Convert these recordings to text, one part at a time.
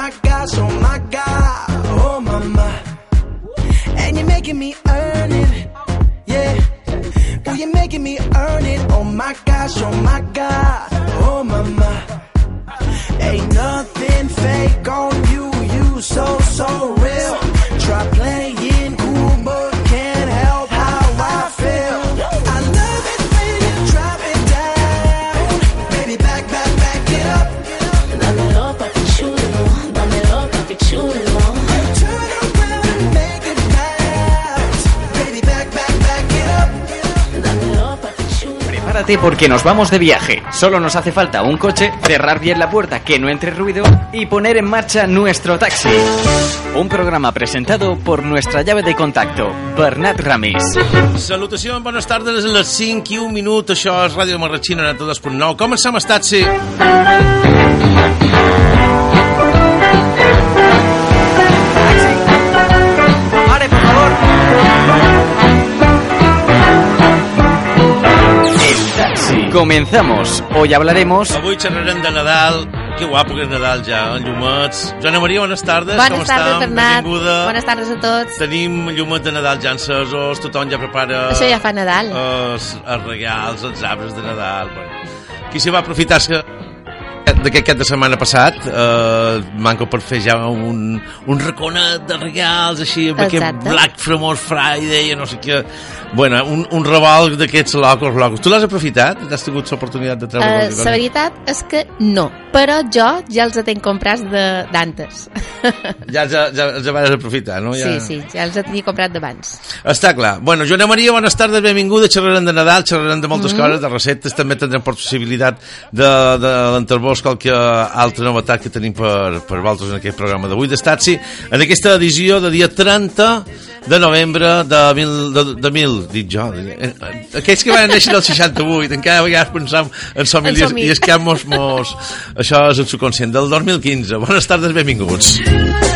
my gosh, oh my god, oh mama. And you're making me earn it, yeah. Oh, you're making me earn it, oh my gosh, oh my god, oh mama. Ain't nothing fake on you, you so, so Porque nos vamos de viaje. Solo nos hace falta un coche, cerrar bien la puerta, que no entre ruido y poner en marcha nuestro taxi. Un programa presentado por nuestra llave de contacto, Bernat Ramis. Salutacions, bones tardes, a les 5 i un minut, això és Ràdio Marratxina 92.9. Comencem a Taxi. Pare, Comenzamos. Hoy hablaremos Avui xerrarem de Nadal. Que guapo que és Nadal ja, en llumets. Joana Maria, bones tardes. com Bones tardes, estem? Bernat. Benvinguda. Bones tardes a tots. Tenim llumets de Nadal ja encesos, tothom ja prepara... Això ja fa Nadal. Els, els regals, els arbres de Nadal. Bueno. Qui s'hi va aprofitar se- d'aquest cap de setmana passat eh, manco per fer ja un, un raconet de regals així amb aquest Exacte. Black Famous Friday no sé què bueno, un, un revolc d'aquests locos, locos tu l'has aprofitat? Has tingut l'oportunitat de treure Uh, la veritat és que no, però jo ja els tenc comprats de- d'antes. ja, ja, ja els vas aprofitar no? Ja... Sí, sí, ja els tenia comprat d'abans. Està clar. Bueno, Joana Maria, bones tardes, benvinguda. Xerrarem de Nadal, xerrarem de moltes mm -hmm. coses, de receptes, també tindrem possibilitat de, de l'enterbós qualque altra novetat que tenim per, per vosaltres en aquest programa d'avui d'Estatsi, en aquesta edició de dia 30 de novembre de mil, de, de mil dic jo, eh, aquells que van néixer del 68, encara a vegades pensam en En somil. i és que mos, mos, això és el subconscient, del 2015. Bones tardes, benvinguts. Because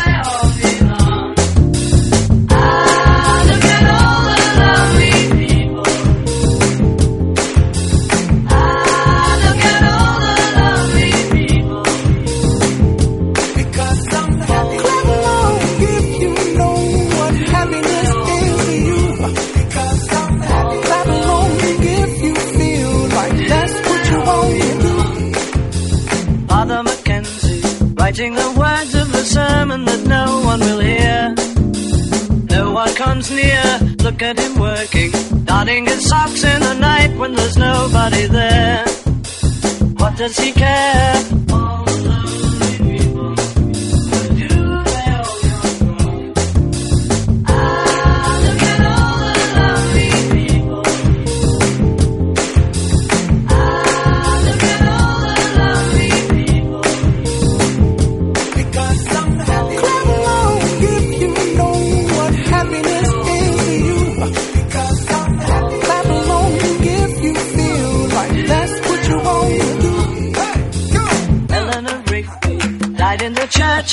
writing the words of the sermon that no one will hear. No one comes near, look at him working, darning his socks in the night when there's nobody there. What does he care?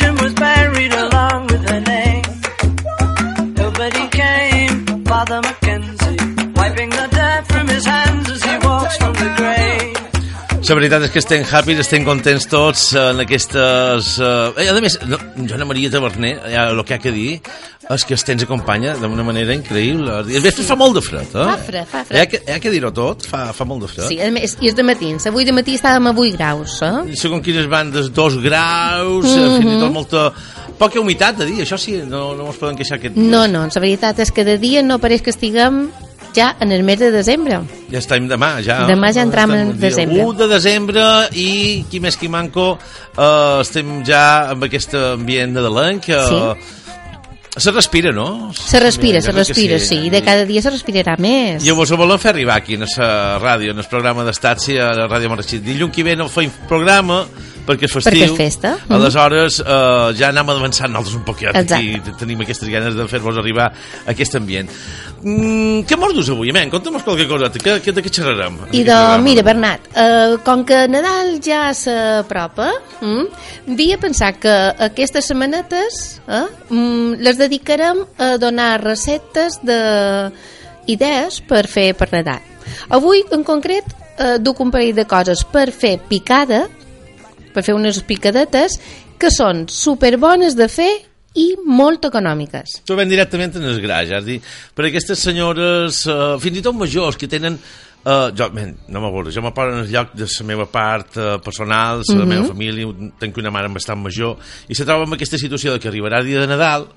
And was buried along with her name. Nobody came, Father Mackenzie, wiping the dirt from his hands as he walks from the grave. La veritat és que estem happy, estem contents tots en aquestes... Eh, a més, no, Joana Maria Taverner, ja, el que ha que dir és que els temps acompanya d'una manera increïble. I a més, fa molt de fred, eh? Fa fred, fa fred. Hi ha que, hi ha que dir-ho tot, fa, fa molt de fred. Sí, a més, i és de matins. Avui de matí estàvem a 8 graus, eh? Segons quines bandes, dos graus, mm -hmm. fins i tot molta... Poca humitat, a dir, això sí, no, no ens poden queixar aquest No, no, la veritat és que de dia no pareix que estiguem ja en el mes de desembre. Ja estem demà, ja. Demà ja entram en desembre. 1 de desembre i, qui més qui manco, eh, estem ja amb aquest ambient nadalenc que... Se respira, no? Se respira, se respira, sí, i de cada dia se respirarà més. I vos ho volem fer arribar aquí, en la ràdio, en el programa d'Estatsi, a la ràdio Marratxí. Dilluns que ve no feim programa, perquè és festiu. Perquè és festa. Mhm. Aleshores, eh, ja anem avançant nosaltres un poquet Exacte. aquí. Tenim aquestes ganes de fer-vos arribar a aquest ambient. Mm, què mos dus avui, men? Conta'm qualque cosa. Què, què, de què xerrarem? I de, programa? mira, Bernat, eh, com que Nadal ja s'apropa, mm, havia pensat que aquestes setmanetes eh, mm, les dedicarem a donar receptes de idees per fer per Nadal. Avui, en concret, eh, duc un parell de coses per fer picada, per fer unes picadetes, que són superbones de fer i molt econòmiques. Tu ven directament en el gra, ja, és dir, per aquestes senyores, uh, fins i tot majors, que tenen Uh, jo, ben, no m'avorro, jo me poso en el lloc de la meva part uh, personal, la Mhm. meva família, tenc una mare bastant major, i se troba en aquesta situació de que arribarà el dia de Nadal,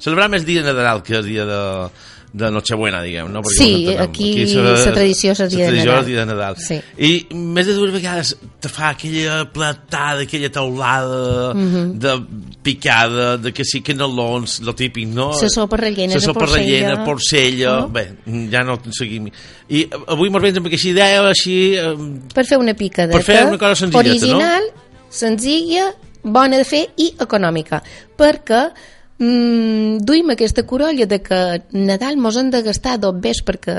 celebrar més dia de Nadal que el dia de, de Nochebuena, diguem, no? Sí, ho entenem. aquí se- la tradició és el dia de la Nadal. el dia de Nadal. Sí. I més de dues vegades te fa aquella platada, aquella taulada Mhm. de picada, de que sí, canelons, lo típic, no? La sopa rellena La de sopa rellena, porcella... Oh. Bé, ja no seguim. I avui mos vens amb aquesta idea així... Per fer una picadeta Per fer una cosa senzilleta, original, senzilla, bona de fer i econòmica. Perquè mm, duim aquesta corolla de que Nadal mos hem de gastar dos bes perquè,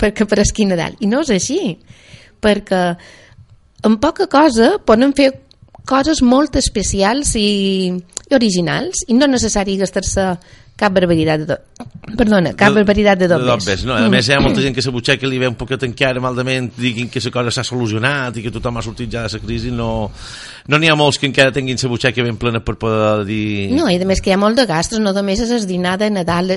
perquè per esquí Nadal. I no és així. Perquè amb poca cosa poden fer coses molt especials i, i originals i no necessari gastar-se cap barbaritat de, perdona, cap barbaritat de dos bes. bes. No? A més, hi ha molta gent que se butxeca li ve un poquet encara maldament, diguin que la cosa s'ha solucionat i que tothom ha sortit ja de la crisi. No no n'hi ha molts que encara tinguin la butxaca ben plena per poder dir... No, i a més que hi ha molt de gastos, no només és el dinar de Nadal.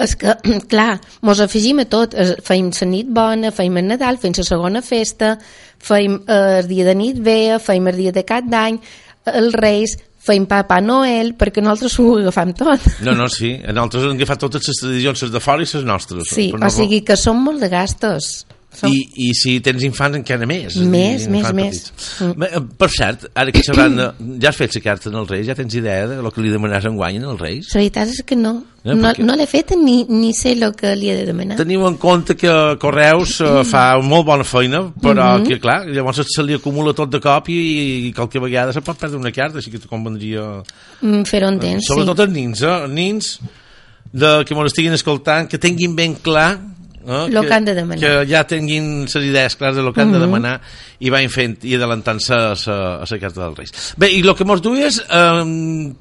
És que, clar, mos afegim a tot. Feim la nit bona, feim el Nadal, feim la segona festa, feim eh, el dia de nit vea, feim el dia de cap d'any, els Reis, feim Papa Noel, perquè nosaltres ho agafam tot. No, no, sí. Nosaltres hem agafat totes les tradicions, les de fora i les nostres. Sí, no- o sigui que són molt de gastos. Som... I, I si tens infants encara més. Més, més, més. Mm. Eh, Per cert, ara que sabran, ja has fet la carta en els Reis, ja tens idea de lo que li demanaràs en guany als Reis? La veritat és que no. Eh, No, perquè- no l'he fet ni, ni sé el que li he de demanar. Teniu en compte que Correus eh, fa molt bona feina, però Mhm. que clar, llavors se li acumula tot de cop i, i qualque vegada se pot perdre una carta, així que te convendria... Mm, Fer-ho entens, Sobretot sí. els nins, eh? Els nins de, que m'ho estiguin escoltant, que tinguin ben clar eh? Lo que han de demanar. que ja tinguin les idees clares de lo que han Mhm. de demanar i van fent i adelantant-se a la a la carta dels Reis. Bé, i el que mos duies, eh,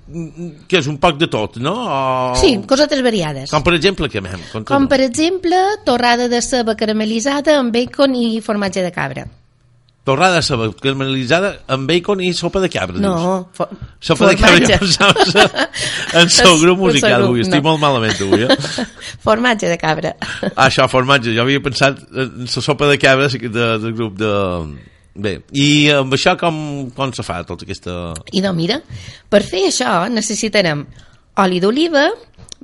que és un poc de tot, no? O... Sí, cosetes variades. Com per exemple, què mem? Com per exemple, torrada de ceba caramelitzada amb bacon i formatge de cabra. Torrada de ceba caramelitzada amb bacon i sopa de cabra, dius? No, fo Sopa de cabra, ja en el grup musical seu avui. Estic no. molt malament avui, eh? formatge de cabra. Ah, això, formatge. Jo havia pensat en la sopa de cabra de, del grup de... Bé, i amb això com, com se fa tota aquesta... I no, mira, per fer això necessitarem oli d'oliva,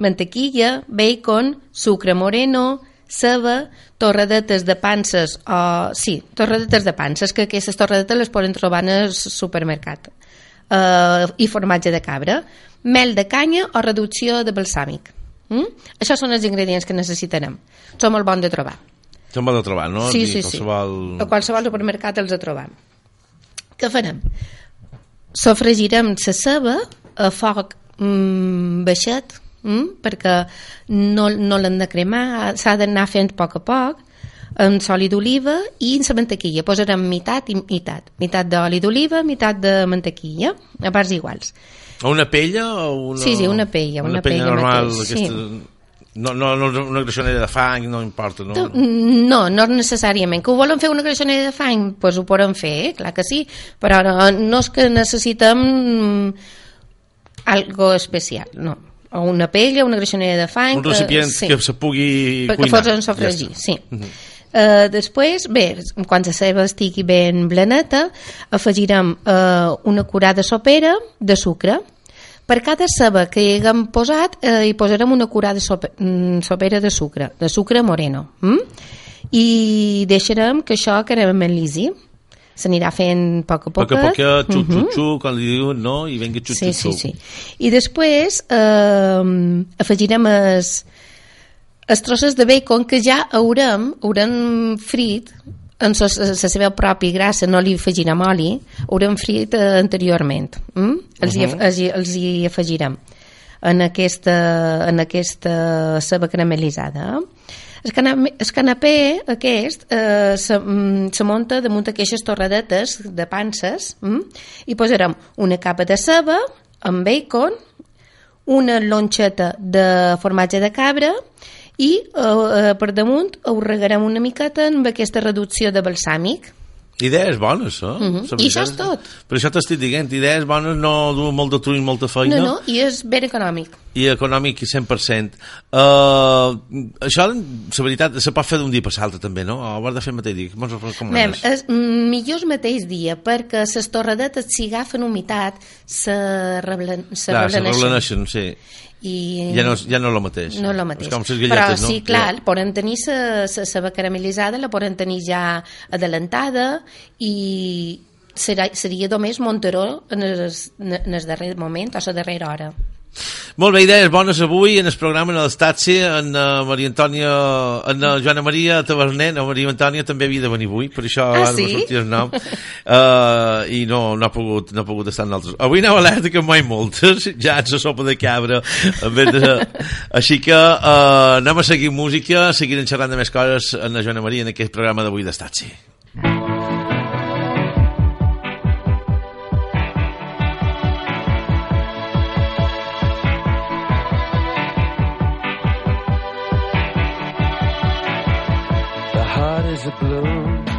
mantequilla, bacon, sucre moreno, ceba, torradetes de panses, o, sí, torradetes de panses, que aquestes torradetes les poden trobar en el supermercat, uh, i formatge de cabra, mel de canya o reducció de balsàmic. Mm? Això són els ingredients que necessitarem. Són molt bons de trobar. Se'n va de trobar, no? Sí, sí, sí. qualsevol... A qualsevol supermercat els trobam. Què farem? Sofregirem la ceba a foc mm, baixet, mm, perquè no, no l'hem de cremar, s'ha d'anar fent a poc a poc, amb oli d'oliva i la mantequilla. Posarem meitat i meitat. Meitat d'oli d'oliva, meitat de mantequilla, a parts iguals. Una pella o una... Sí, sí, una pella, una pella normal, mateix, aquesta... No, no, no, una greixonera de fang, no importa, no? No, no necessàriament. Que ho volen fer una greixonera de fang, doncs pues ho poden fer, eh? clar que sí, però no, no és que necessitem algo especial, no. O una pella, una greixonera de fang... Un recipient sí. que se pugui perquè cuinar. fos en sofregir, Ja sí. Uh, després, bé, quan la ceba estigui ben blaneta, afegirem uh, una curada sopera de sucre. Per cada ceba que hi haguem posat, eh, hi posarem una curada sope, mm, sopera de sucre, de sucre moreno. Mm? I deixarem que això caramelitzi. S'anirà fent a poc a poc. Poc a poc, xuc, Mhm. xuc, xuc, quan li diuen no, i venga xuc, Sí, xuc, sí, sí. I després eh, afegirem els, els trossos de bacon que ja haurem, haurem frit en la seva pròpia grassa, no li afegirem oli, haurem frit eh, anteriorment. Mm? Els, hi, af- els, hi, els hi afegirem en aquesta, en aquesta ceba caramelitzada. El canapé, el canapé aquest eh, se, mm, se munta damunt d'aquestes torradetes de panses mm? i posarem una capa de ceba amb bacon, una lonxeta de formatge de cabra i eh, eh, per damunt ho regarem una miqueta amb aquesta reducció de balsàmic Idees bones, eh? Mhm. La I això és tot. Per això t'estic dient, idees bones no duen molt de trull, molta feina. No, no, i és ben econòmic. i econòmic 100%. Uh, això, la veritat, se pot fer d'un dia per l'altre també, no? O ho has de fer mateix dia? Mos ho Mem, és millor el mateix dia, perquè les torradetes, si agafen humitat, se, reblen, se Clar, se reblaneixen. reblaneixen, sí. I Ja no, ja no és el mateix. no és el mateix. És com les Però no? sí, clar, Ja. poden tenir la caramelitzada, la poden tenir ja adelantada i serà, seria només Monteró en el, en el darrer moment o la darrera hora. Molt bé, idees bones avui en el programa en l'Estatsi, en uh, Maria Antònia, en uh, Joana Maria Taverner, no, Maria Antònia també havia de venir avui, per això Ah, ara sí? m'ha sortit el nom, uh, i no, no, ha pogut, no ha pogut estar en altres. Avui anava alerta que mai moltes, ja ens sopa de cabra, en vez de... així que uh, anem a seguir música, seguirem xerrant de més coses en la Joana Maria en aquest programa d'avui d'Estatsi. The is a balloon,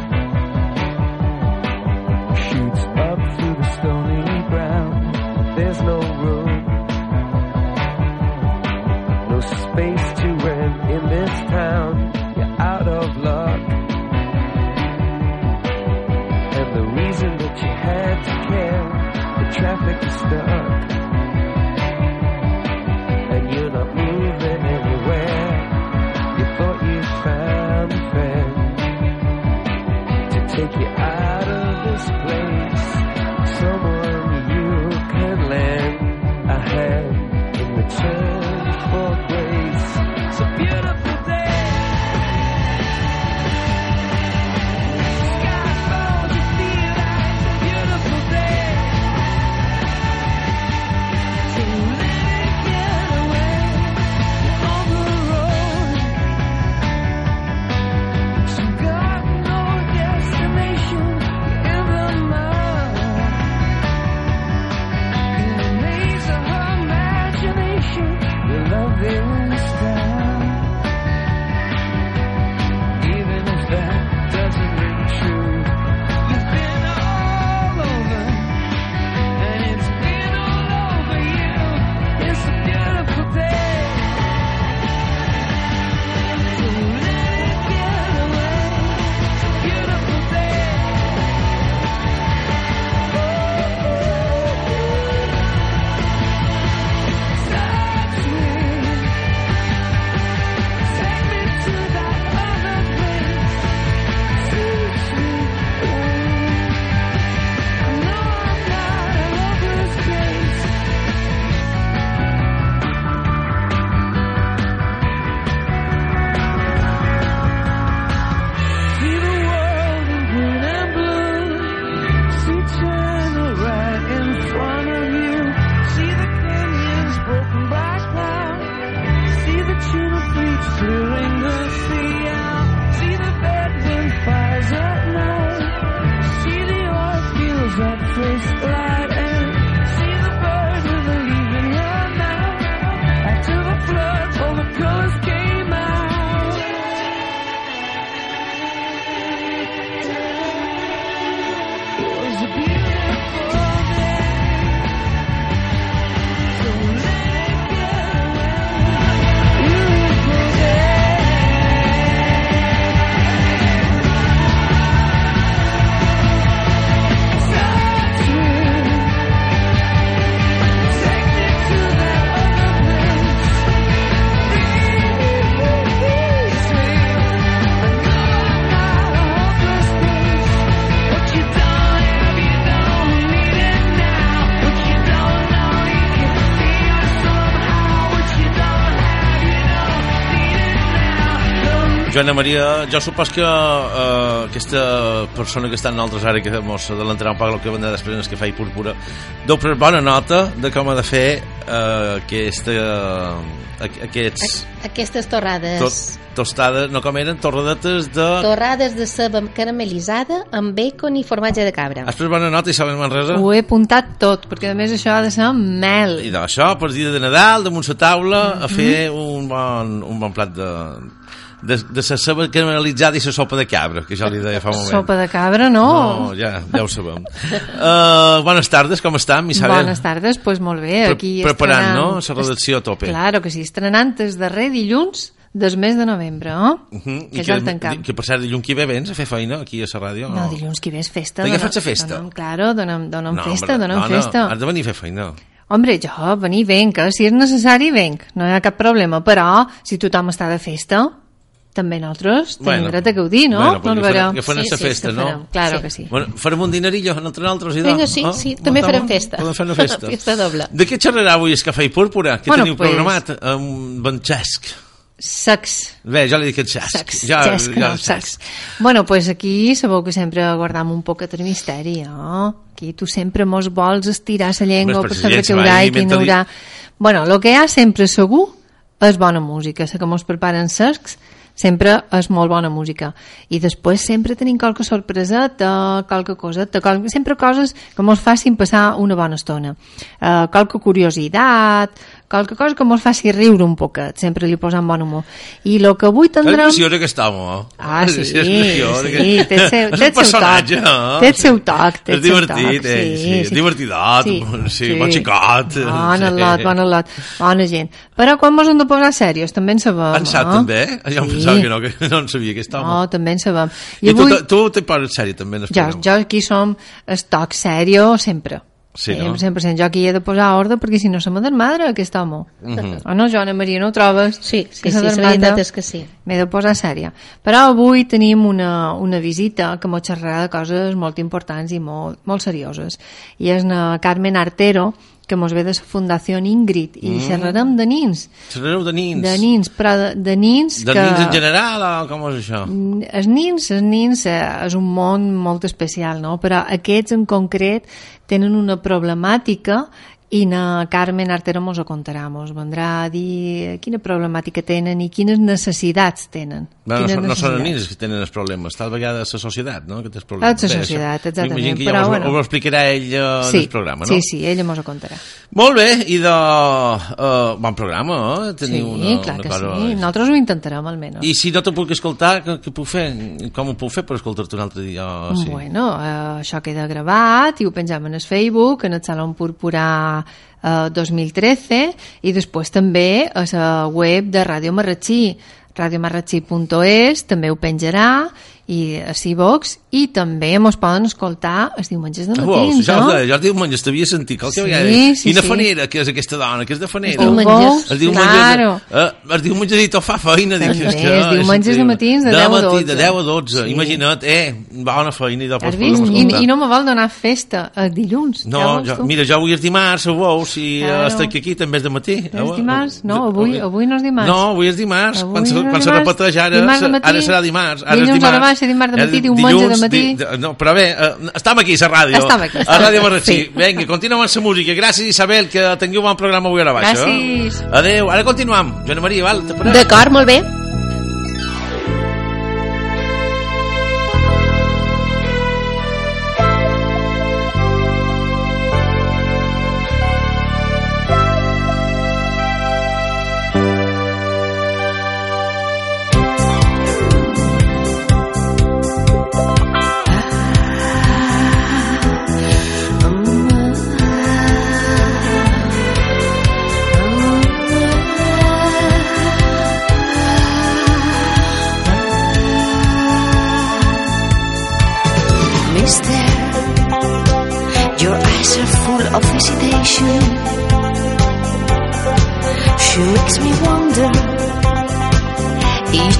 Joana Maria, jo supos que uh, aquesta persona que està en altres àrees que mos adelantarà un poc el que vendrà després en el cafè i púrpura deu per bona nota de com ha de fer uh, aquesta, uh, aquests Aquestes torrades... tot, tostades, no com eren, torradetes de... Torrades de ceba caramelitzada amb bacon i formatge de cabra. Has pres bona nota, Isabel Manresa? Ho he apuntat tot, perquè a més això ha de ser amb mel. I d'això, per dia de Nadal, damunt la taula, a fer un bon, un bon plat de, de, de la ceba caramelitzada i la sopa de cabra, que jo li deia fa un moment. Sopa de cabra, no. No, ja, ja ho sabem. Uh, bones tardes, com estem, Isabel? Bones tardes, doncs pues molt bé. Pre- Aquí preparant, estrenant- no?, la redacció a tope. Claro que sí, estrenant el darrer dilluns del mes de novembre, eh? Mhm, que I ja el tancam. que per cert, dilluns que ve vens a fer feina aquí a la ràdio? No, dilluns que ve és festa. De donem- faig festa? Donem, claro, donem, donem No, festa, home, donem no, festa. No, has de venir a fer feina. Hombre, jo venir venc, eh? si és necessari venc, no hi ha cap problema, però si tothom està de festa, també nosaltres tenim Bueno, dret a gaudir, no? bueno, pues no que farem- Sí, sí, festa, no? farem. Claro Sí. que sí. Bueno, farem un dinerillo entre nosaltres i Vinga, no? sí, Oh, sí, també Estamos- farem festa. Podem fer una festa. Festa doble. De què xerrarà avui el Cafè i Púrpura? Què Bueno, teniu pues- programat? Amb en Xesc. Sex. Bé, jo li dic Xesc. Sex, Ja, Cesc, ja no, sex. Bueno, pues aquí sabeu que sempre guardam un poquet de misteri, no? Aquí tu sempre mos vols estirar la llengua per saber què ja hi haurà i què no hi haurà. Bueno, el que hi ha sempre segur és bona música. La que mos preparen secs sempre és molt bona música. I després sempre tenim qualque sorpreseta, qualque coseta, qualque, sempre coses que mos facin passar una bona estona. Uh, qualque curiositat, qualque cosa que mos faci riure un poquet, sempre li posam bon humor. I el que avui És tindrem... graciós aquest home. Ah, sí, és graciós, sí, aquest- té el seu, és té un el seu personatge, toc. eh? Té el seu toc, té És el seu divertit, toc, eh? Sí, és divertidot, sí, bon xicot. Bon Sí. lot, bon lot, bona gent. Però quan mos hem de posar serios, també en sabem, En sap no? també? Jo em Sí. pensava que no, que no en sabia aquest home. No, també en sabem. I, tu, tu te poses sèrio també en el jo, jo aquí som el toc serio sempre. Sí, no? Sempre, sempre. Jo aquí he de posar ordre perquè si no se me desmadra aquest home. Mhm. O no, Joana Maria, no ho trobes? Sí, sí, Que sí, la veritat és que sí. M'he de posar sèria. Però avui tenim una, una visita que m'ho xerrarà de coses molt importants i molt, molt serioses. I és na Carmen Artero, que mos ve de la Fundació Ingrid, i Mm. xerrarem de nins. Xerrareu de nins. De nins, però de, de nins De que... nins en general o com és això? Els nins, els nins eh, és un món molt especial, no? però aquests en concret tenen una problemàtica i na Carmen Artero mos ho contarà, mos vendrà a dir quina problemàtica tenen i quines necessitats tenen. Bueno, no, quines són- no són nins que tenen els problemes, tal vegada és la societat, no?, que té els problemes. És la Bé, societat, exactament, M'imagino que però us, bueno. ho explicarà ell eh, en sí, el programa, no? Sí, sí, ella mos ho contarà. Molt bé, i de... Uh, bon programa, eh? Teniu sí, una, clar una que cosa... sí. Nosaltres ho intentarem, almenys. I si no te puc escoltar, què, què puc fer? Com ho puc fer per escoltar-te un altre dia? Oh, sí. Bueno, eh, això queda gravat i ho pengem en el Facebook, en el Salón Púrpura eh, 2013 i després també a la web de Ràdio Marratxí. Radiomarratxí.es també ho penjarà i a Civox i també mos poden escoltar els diumenges de matins, Ja, no? ja els diumenges t'havia sentit qualque Sí, vegada. sí, Quina sí. fanera que és aquesta dona, que és de fanera. Els diumenges. Els diumenges, Claro. eh, els diumenges i tot fa feina. Dic, També, és que, els diumenges de increïble. matins de 10 a matí, 12. De 10 a 12, Sí. imagina't, eh, bona feina i podem I, escoltar. I no me vol donar festa a dilluns. ja No, jo, mira, jo avui és dimarts, ho veus, i Claro. claro. estic aquí també és de matí. No és dimarts? No, avui- avui no és dimarts. No, avui és dimarts. Avui quan no quan se repeteix ara, de matí. ara serà dimarts. Ara Dilluns és dimarts. Ser dimarts de matí, Eh, diumenge de dilluns, matí. Di, no, però bé, eh, estem aquí a la ràdio. Estem aquí, A estem Ràdio aquí. Marratxí. Sí. Vinga, continuem amb la música. Gràcies, Isabel, que tingueu bon programa avui a la baixa. Gràcies. Adéu. Ara continuem. Joana Maria, val? D'acord, molt bé.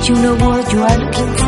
You know what you are looking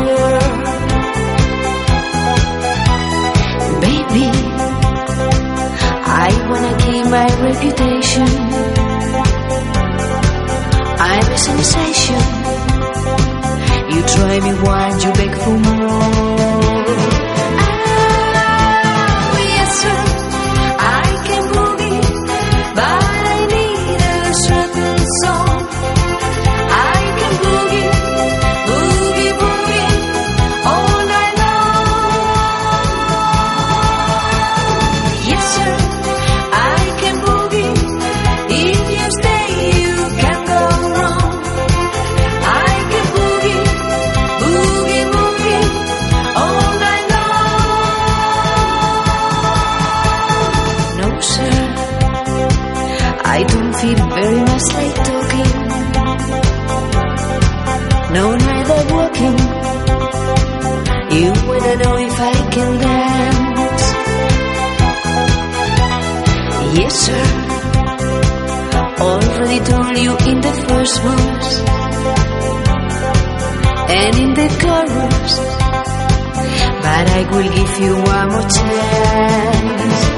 You wanna know if I can dance? Yes, sir. Already told you in the first verse and in the chorus. But I will give you one more chance.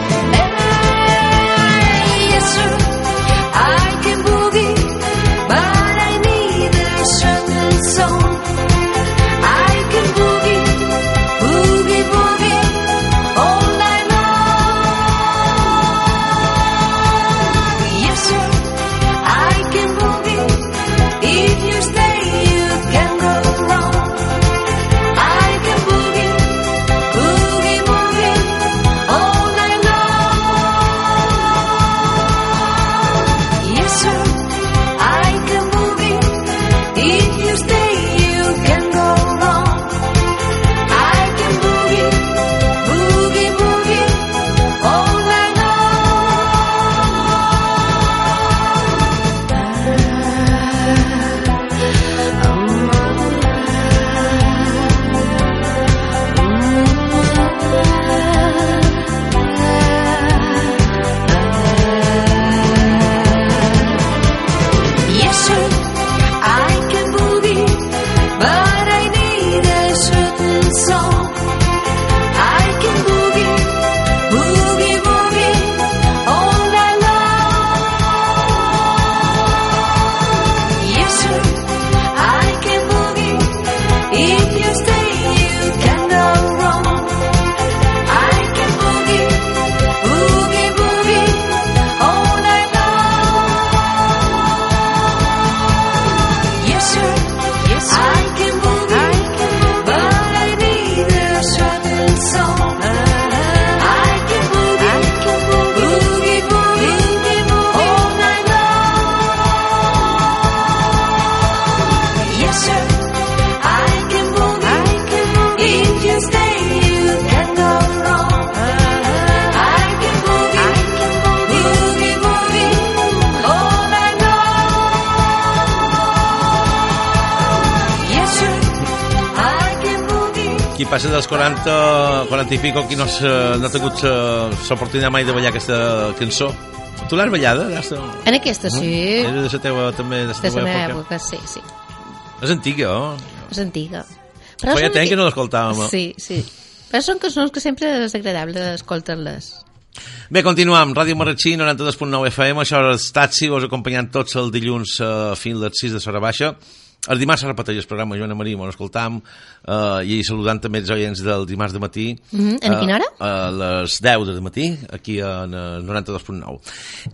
Passa dels 40, 40 i pico, qui no, s'ha- no ha tingut eh, l'oportunitat mai de ballar aquesta cançó. Tu l'has ballada? L'has- En aquesta sí. Era de la teva, també, de la teva època. època, sí, sí. És antiga, oh? És antiga. Ja són temps que no l'escoltàvem. Sí, sí. Però són cançons que sempre és agradable escoltar-les. Bé, continuem. Ràdio Marratxí, 92.9 FM. Això és Taxi, us acompanyant tots el dilluns eh, fins a les 6 de Sora Baixa. El dimarts es repeteix el programa Joana Maria, on escoltam, eh, i saludant també els oients del dimarts de matí. Mhm. En quina hora? Eh, a les 10 de matí, aquí en eh, 92.9.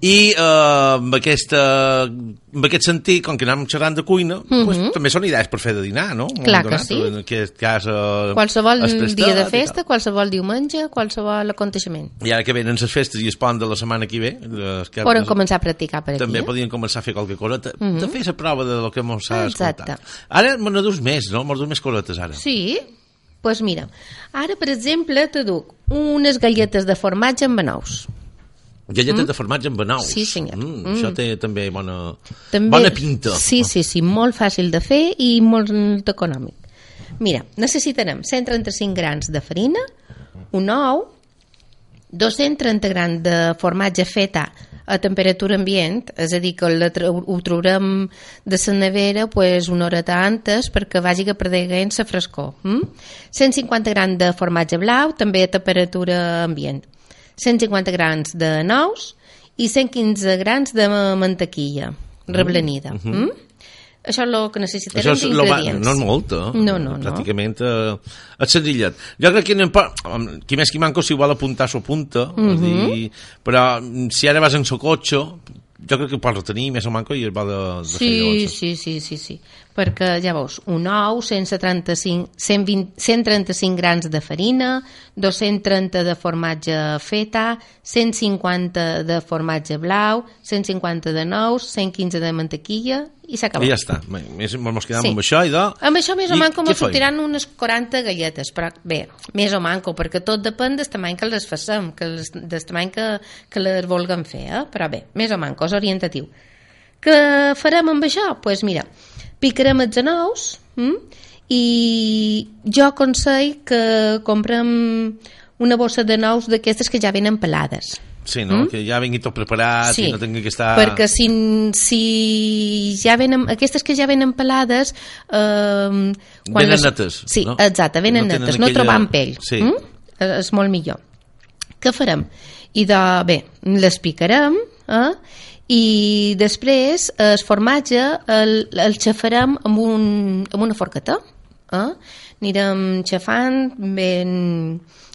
I eh, amb, aquesta, amb aquest sentit, com que anem xerrant de cuina, pues, també són idees per fer de dinar, no? Mhm. Clar moment que sí. En aquest cas... Eh, Qualsevol es presta dia de festa, qualsevol diumenge, qualsevol aconteixement. I ara que venen les festes i es pont de la setmana que ve... que- Poden començar a practicar per aquí. també eh? podien començar a fer qualque cosa, de, de fer la prova de lo que mos s'ha Exacte. Ara me n'adus més, no? Dus més cosetes ara. Sí? Doncs pues mira, ara, per exemple, te duc unes galletes de formatge amb anous. Galletes de formatge amb anous. Sí, senyor. Mm, Mm. Això té també bona, També, bona pinta. Sí, sí, sí, molt fàcil de fer i molt econòmic. Mira, necessitarem 135 grans de farina, un ou, 230 grans de formatge feta a temperatura ambient, és a dir, que la, ho traurem de la nevera pues, una hora antes perquè vagi que perdent la frescor. Mm? 150 grans de formatge blau, també a temperatura ambient. 150 grans de nous i 115 grans de mantequilla reblanida. Mm? Això és el que necessitarem lo, d'ingredients. no és molt, eh? No, no, no. Pràcticament eh, és senzillet. Jo crec que anem per, qui més qui manco si vol apuntar s'ho apunta, mm Mhm. dir, però mm, si ara vas en el cotxe, jo crec que pots retenir més o manco i es va de, de fer Sí, llavors. sí, sí, sí, sí. Perquè, ja veus, un ou, 135, 120, 135 grans de farina, 230 de formatge feta, 150 de formatge blau, 150 de nous, 115 de mantequilla i s'ha acabat. I ja està. Bé, Més, ens quedem Sí. amb això i de... Amb això més o I manco feim? sortiran unes 40 galletes, però bé, més o manco, perquè tot depèn del tamany que les facem, que les, del tamany que, que les vulguem fer, eh? però bé, més o manco, és orientatiu. Què farem amb això? Doncs pues mira, picarem els anous hm? i jo aconsell que comprem una bossa de nous d'aquestes que ja venen pelades. Sí, no? Que ja vingui tot preparat i no tingui que estar... Mm? perquè si, si ja venen, aquestes que ja venen pelades eh, Venen netes, sí, no? exacte, venen No netes, no aquella- trobant pell Sí. mm? És molt millor què farem? i de, bé, les picarem eh? I després el formatge el, el xafarem amb, un, amb una forqueta eh? anirem xafant ben,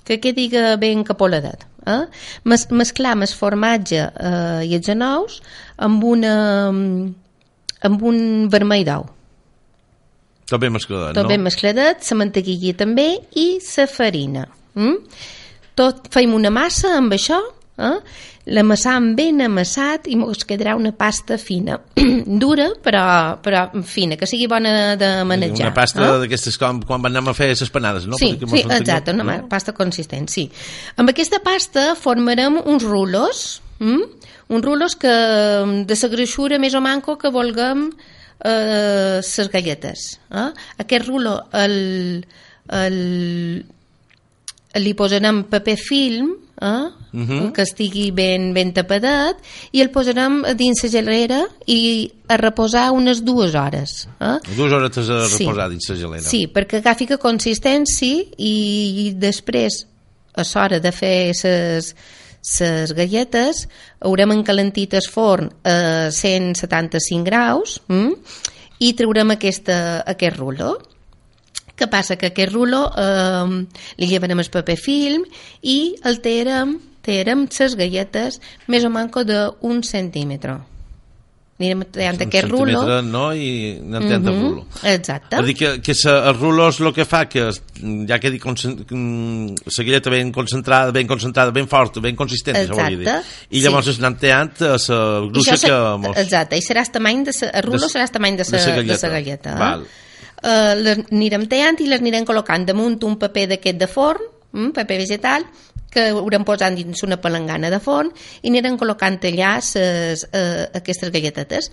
que quedi ben capoladet eh? Mes, mesclam el formatge eh, i els anous amb una amb un vermell d'ou Tot ben mescladat, tot no? ben mescladet, la mantequilla també i la farina. Mm? Tot fem una massa amb això, eh? L'amassam ben amassat i ens quedarà una pasta fina. Dura, però, però fina, que sigui bona de manejar. Una pasta eh? d'aquestes com quan van anar a fer les panades, no? Sí, sí, exacte, una no? no? pasta consistent, sí. Amb aquesta pasta formarem uns rulos, mm? uns rulos que de la greixura més o manco que vulguem eh, les galletes. Eh? Aquest rulo el, el, li posarem paper film eh? Mhm. que estigui ben, ben tapadet i el posarem dins la gelera i a reposar unes dues hores. Eh? Dues hores a Sí. reposar dins la gelera. Sí, perquè agafi que consistència i, i després, a l'hora de fer ses, ses galletes, haurem encalentit el forn a 175 graus mm? i traurem aquesta, aquest rulo. Què passa? Que aquest rulo eh, li llevarem el paper film i el tearem, tearem les galletes més o manco d'un centímetre. Anirem tallant aquest rulo. no? I anem mm el rulo. Exacte. És dir, que, que sa, el rulo és el que fa que ja quedi concent- mm, la galleta ben concentrada, ben concentrada, ben forta, ben consistent, això volia dir. Exacte, I llavors sí. es anem a la gruixa això que mos... Exacte, i serà el tamany de sa, el rulo De- serà el tamany de sa, sa de galleta. sa galleta. eh? Val. Uh, les anirem tallant i les anirem col·locant damunt un paper d'aquest de forn, mm, paper vegetal, que haurem posant dins una palangana de forn i anirem col·locant allà ses, uh, aquestes galletetes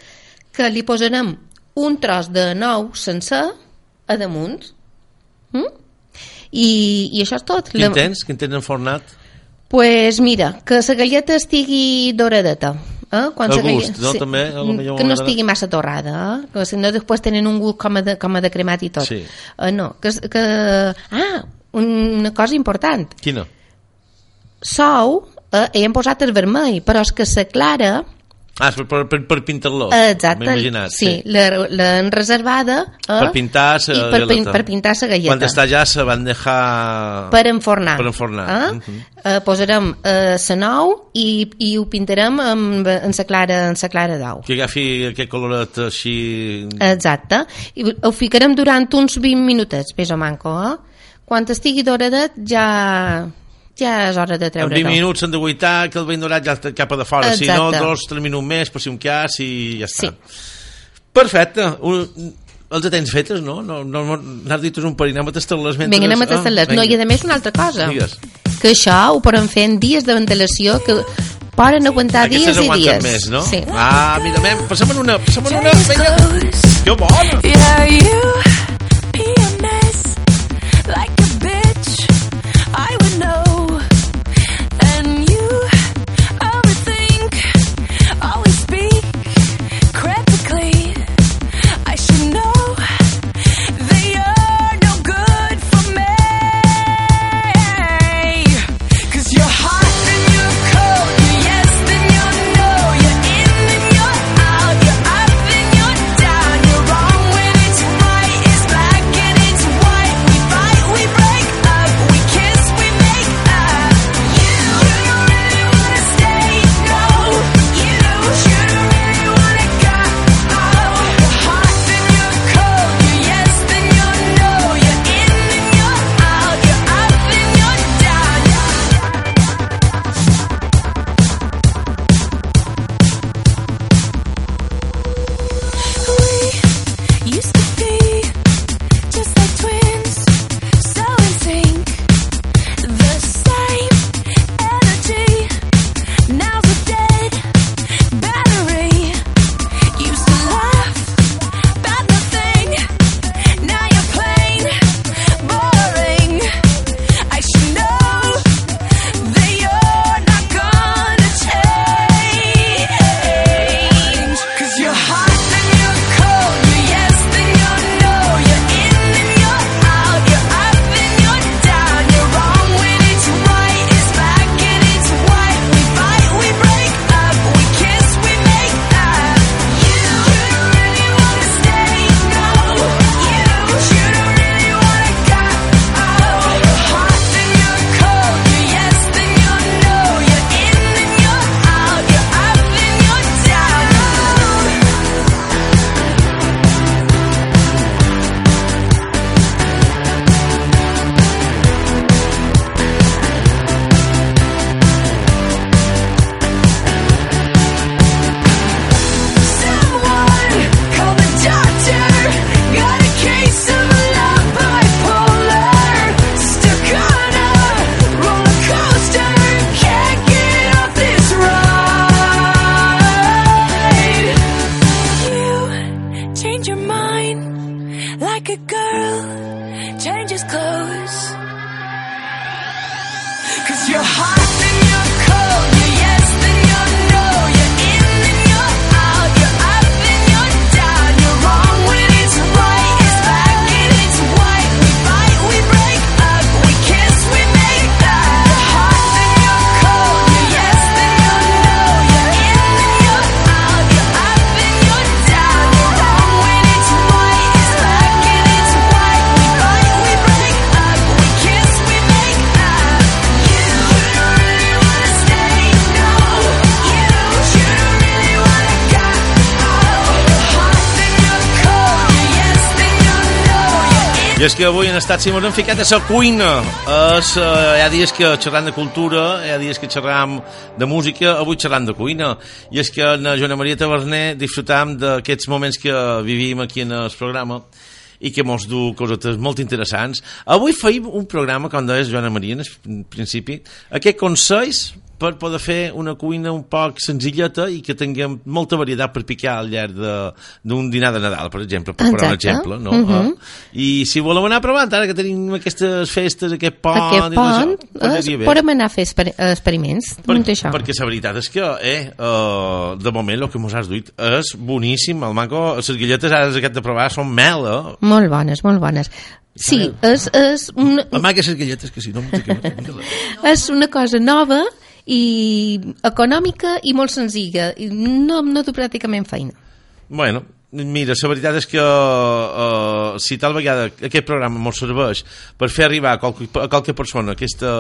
que li posarem un tros de nou sencer a damunt mm? I, i això és tot Quin tens? Quin tens enfornat? pues mira, que la galleta estigui doradeta. Eh? Quan El gust, no? També, a lo millor que no estigui massa torrada, eh? que si no després tenen un gust com a de, com a de cremat i tot. Sí. Eh, no, que, que... Ah, una cosa important. Quina? Sou, eh, hi hem posat el vermell, però és que la clara... Ah, per, per, per, per pintar-lo. Exacte, M'he imaginat, sí, la- l'han reservada eh? Per pintar la per, galeta. per pintar la galleta. Quan està ja se van deixar... per enfornar. Per enfornar. Eh? Mhm. eh, posarem eh, la nou i, i ho pintarem amb, en la clara, en sa clara d'ou. Que agafi aquest coloret així... Exacte. I ho ficarem durant uns 20 minutets, més o manco, eh? Quan estigui doradet ja, ja és hora de En treure 20 minuts s'han de guaitar, que el vent dorat ja està cap a de fora. Si no, Exacte. dos, tres minuts més, per si un cas, i ja està. Sí. Perfecte. Un, els tens fetes, no? no, no, no N'has dit un parell, anem a tastar-les mentre... Vinga, anem a tastar-les. no, i a més una altra cosa. Digues. Que això ho podem fer en dies de ventilació que poden aguantar Aquestes dies i aguanten dies. més, no? Sí. Ah, mira, passem en una, passem en una, vinga. Que bona! Yeah, you I és que avui han estat, si mos hem ficat a la cuina. És, eh, hi ha dies que xerram de cultura, hi ha dies que xerram de música, avui xerram de cuina. I és que en Joana Maria Taverner disfrutam d'aquests moments que vivim aquí en el programa i que mos du cosetes molt interessants. Avui feim un programa, com deies Joana Maria, en principi, aquest consells per poder fer una cuina un poc senzilleta i que tinguem molta varietat per picar al llarg d'un dinar de Nadal, per exemple, per posar un Exacte. exemple, no? Mhm. Eh? I si volem anar provant, ara que tenim aquestes festes, aquest pont... Aquest això, pont, podria es, bé. podem anar a fer exper experiments Per, això. perquè la veritat és que, eh, uh, de moment el que mos has duit és boníssim. El manco, les galletes ara que de provar són mel, eh? Molt bones, molt bones. Sí, és, és, una, Amaga les galletes, que si no... és una cosa nova i econòmica i molt senzilla. I no, no du pràcticament feina. Bueno, mira, la veritat és que uh, si tal vegada aquest programa ens serveix per fer arribar a qualque, a qualque persona aquesta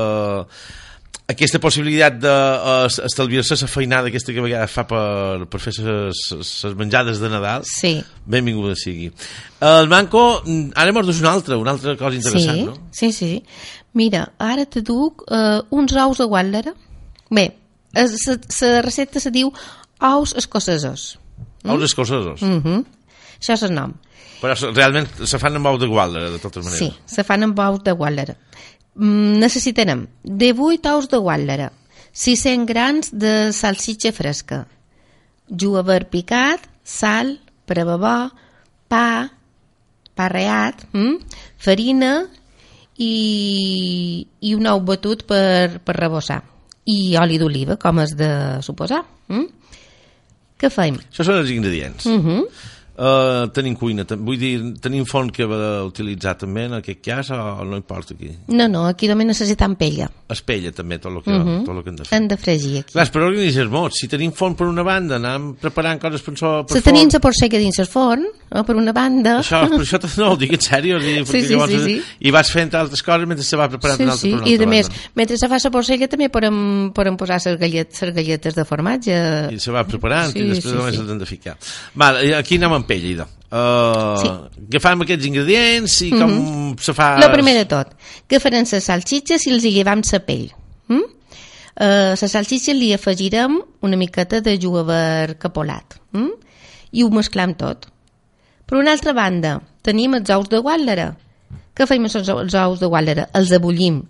aquesta possibilitat d'estalviar-se la feinada aquesta que a vegades fa per, per fer les menjades de Nadal Sí, benvinguda sigui el Manco, ara mos dus una altra una altra cosa interessant, sí, no? sí, sí. Mira, ara te duc uh, uns ous de guàtlera. Bé, la recepta se diu ous escocesos. Ous escocesos Mm -hmm. Això és el nom. però realment se fan amb ou de gualda de totes maneres Sí, se fan amb ous de guàtlera. Mm, necessitarem 18 ous de guàtlera, 600 grans de salsitxa fresca, julivert picat, sal, prebabó, pa, pa reat, mm? farina i, i un ou batut per, per rebossar. I oli d'oliva, com és de suposar. Mm? Què fem? això són els ingredients Mm -hmm. Uh, tenim cuina, vull dir, tenim forn que va utilitzar també en aquest cas o no importa aquí? No, no, aquí només necessitem pella. Espella també tot el que, Mhm. tot el que hem de fer. Hem de fregir aquí. Clar, però organitzes molt. Si tenim forn per una banda, anem preparant coses per, so, per Se tenim la porcega dins el forn, eh, per una banda. Això, per això no, ho dic en sèrio. Sí, Sí, sí, sí, sí. I vas fent altres coses mentre se va preparant Sí, una altra sí, per una i altra a més, mentre se fa la porcella també podem, podem posar les galletes, les galletes de formatge. I se va preparant Sí, i després sí, només sí. els hem de ficar. Val, i aquí anem pell, idò. Uh, Sí. Agafam aquests ingredients i com se fa... Lo primer de tot, que farem les salsitxes i els hi llevam la pell. Mm? Uh, les salsitxes li afegirem una miqueta de julivert capolat. Mm? I ho mesclam tot. Per una altra banda, tenim els ous de guàtlera. Què fem amb els ous- els ous de guàtlera? Els abullim.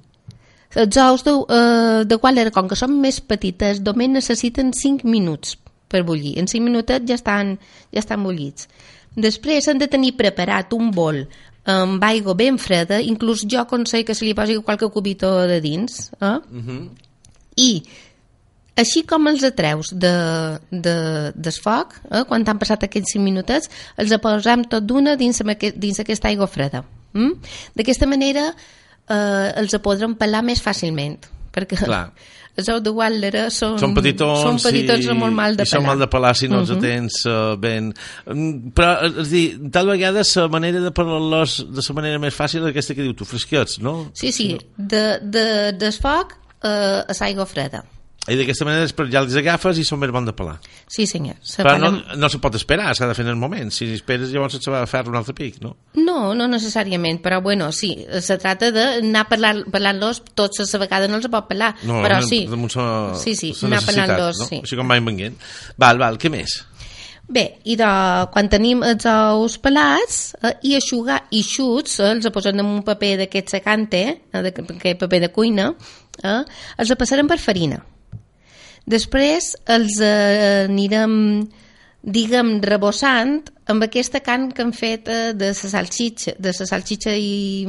Els ous de, uh, de guàtlera, com que són més petites, només necessiten 5 minuts per bullir. En 5 minutets ja estan, ja estan bullits. Després han de tenir preparat un bol amb aigua ben freda, inclús jo aconsello que se li posi qualque cubito de dins, eh? i així com els atreus de, de, del foc, eh, quan han passat aquests 5 minutets, els posam tot d'una dins, aquest, dins aquesta aigua freda. Mm? D'aquesta manera eh, els podrem pelar més fàcilment, perquè Clar. Els ous de Guàtlera són, Són petitons, són petitons i, molt mal de i són pelar. mal de pelar si no els Mhm. tens uh, ben... Mm, Però, és a dir, tal vegada la manera de pelar-los de la manera més fàcil és aquesta que diu tu, fresquets, no? Sí, sí, de, de, del foc eh, a l'aigua freda. I d'aquesta manera després ja els agafes i són més bons de pelar. Sí, senyor. Se Però no, no se pot esperar, s'ha de fer en el moment. Si esperes llavors se va a fer un altre pic, no? No, no necessàriament, però bueno, sí, se trata d'anar parlant- parlant-los tots a la vegada, no els pot parlar, No, però no, sí. damunt sa, Sí, sí, anar parlant-los, no? sí. Així com vaig venguent. Val, val, què més? Bé, i de, quan tenim els ous pelats eh, i aixugar i xuts, eh, els posem en un paper d'aquest secante, eh, d'aquest paper de cuina, eh, els passarem per farina. Després els eh, anirem diguem, rebossant amb aquesta carn que han fet eh, de la salxitxa, de la salxitxa i,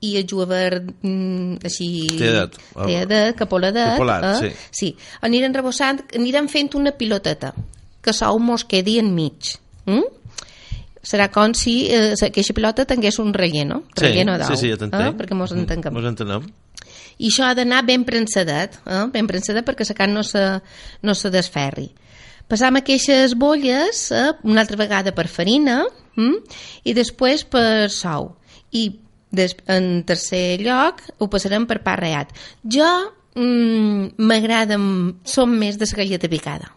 i el julivert mm, així... Teadet. Teadet, capoladet. Capolat, eh? sí. sí. Anirem rebossant, anirem fent una piloteta que sou mos quedi enmig. Mm? Serà com si eh, aquesta pilota tingués un relleno, Sí, relleno d'ou, sí, sí, ja t'entenc. eh? perquè mos entenguem. Mos entenem. I això ha d'anar ben prensadet, eh? ben prensadet perquè la carn no se, no se desferri. Passam aquestes bolles eh? una altra vegada per farina hm? i després per sou. I des, en tercer lloc ho passarem per pa reat. Jo mm, m'agrada, som més de la galleta picada.